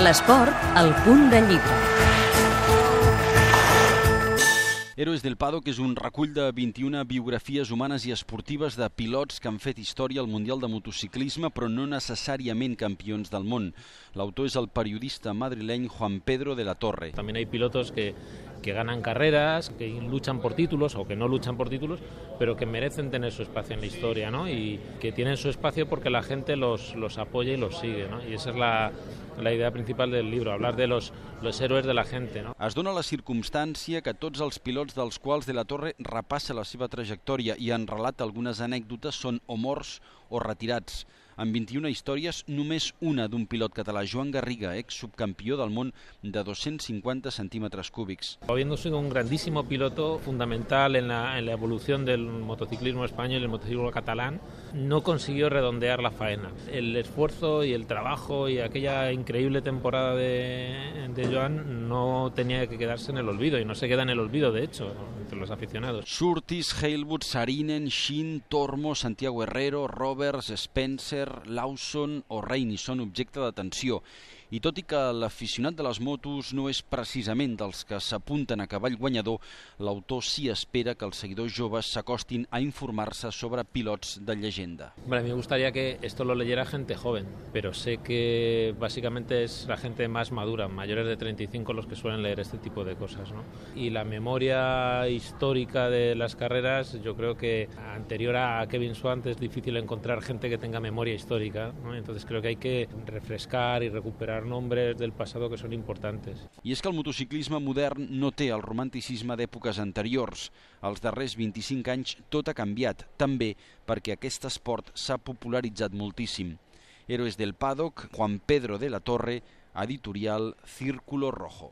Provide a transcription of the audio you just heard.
L'esport, al punt de llibre. Héroes del Paddock és un recull de 21 biografies humanes i esportives de pilots que han fet història al Mundial de Motociclisme, però no necessàriament campions del món. L'autor és el periodista madrileny Juan Pedro de la Torre. También hay pilotos que, que ganan carreras, que luchan por títulos o que no luchan por títulos, pero que merecen tener su espacio en la historia, ¿no? Y que tienen su espacio porque la gente los, los apoya y los sigue, ¿no? Y esa es la, la idea principal del libro, hablar de los, los héroes de la gente, ¿no? Es dona la circumstància que tots els pilots dels quals de la Torre repassa la seva trajectòria i en relata algunes anècdotes són o morts o retirats. En 21 històries, només una d'un pilot català, Joan Garriga, ex subcampió del món de 250 centímetres cúbics. Habiendo sido un grandísimo piloto fundamental en la, en la evolución del motociclismo español y el motociclismo catalán, no consiguió redondear la faena. El esfuerzo y el trabajo y aquella increíble temporada de, de Joan no tenía que quedarse en el olvido y no se queda en el olvido, de hecho, entre los aficionados. Surtis, Halewood, Sarinen, Shin, Tormo, Santiago Herrero, Roberts, Spencer, Lawson o Rainey són objecte d'atenció. I tot i que l'aficionat de les motos no és precisament dels que s'apunten a cavall guanyador, l'autor sí espera que els seguidors joves s'acostin a informar-se sobre pilots de llegenda. Bueno, a me gustaría que esto lo leyera gente joven, pero sé que básicamente es la gente más madura, mayores de 35 los que suelen leer este tipo de cosas. ¿no? Y la memoria histórica de las carreras, yo creo que anterior a Kevin Swant es difícil encontrar gente que tenga memoria histórica, ¿no? entonces creo que hay que refrescar y recuperar nombres del pasado que són importantes. I és que el motociclisme modern no té el romanticisme d'èpoques anteriors. Els darrers 25 anys tot ha canviat, també perquè aquest esport s'ha popularitzat moltíssim. Héroes del Paddock, Juan Pedro de la Torre, editorial Círculo Rojo.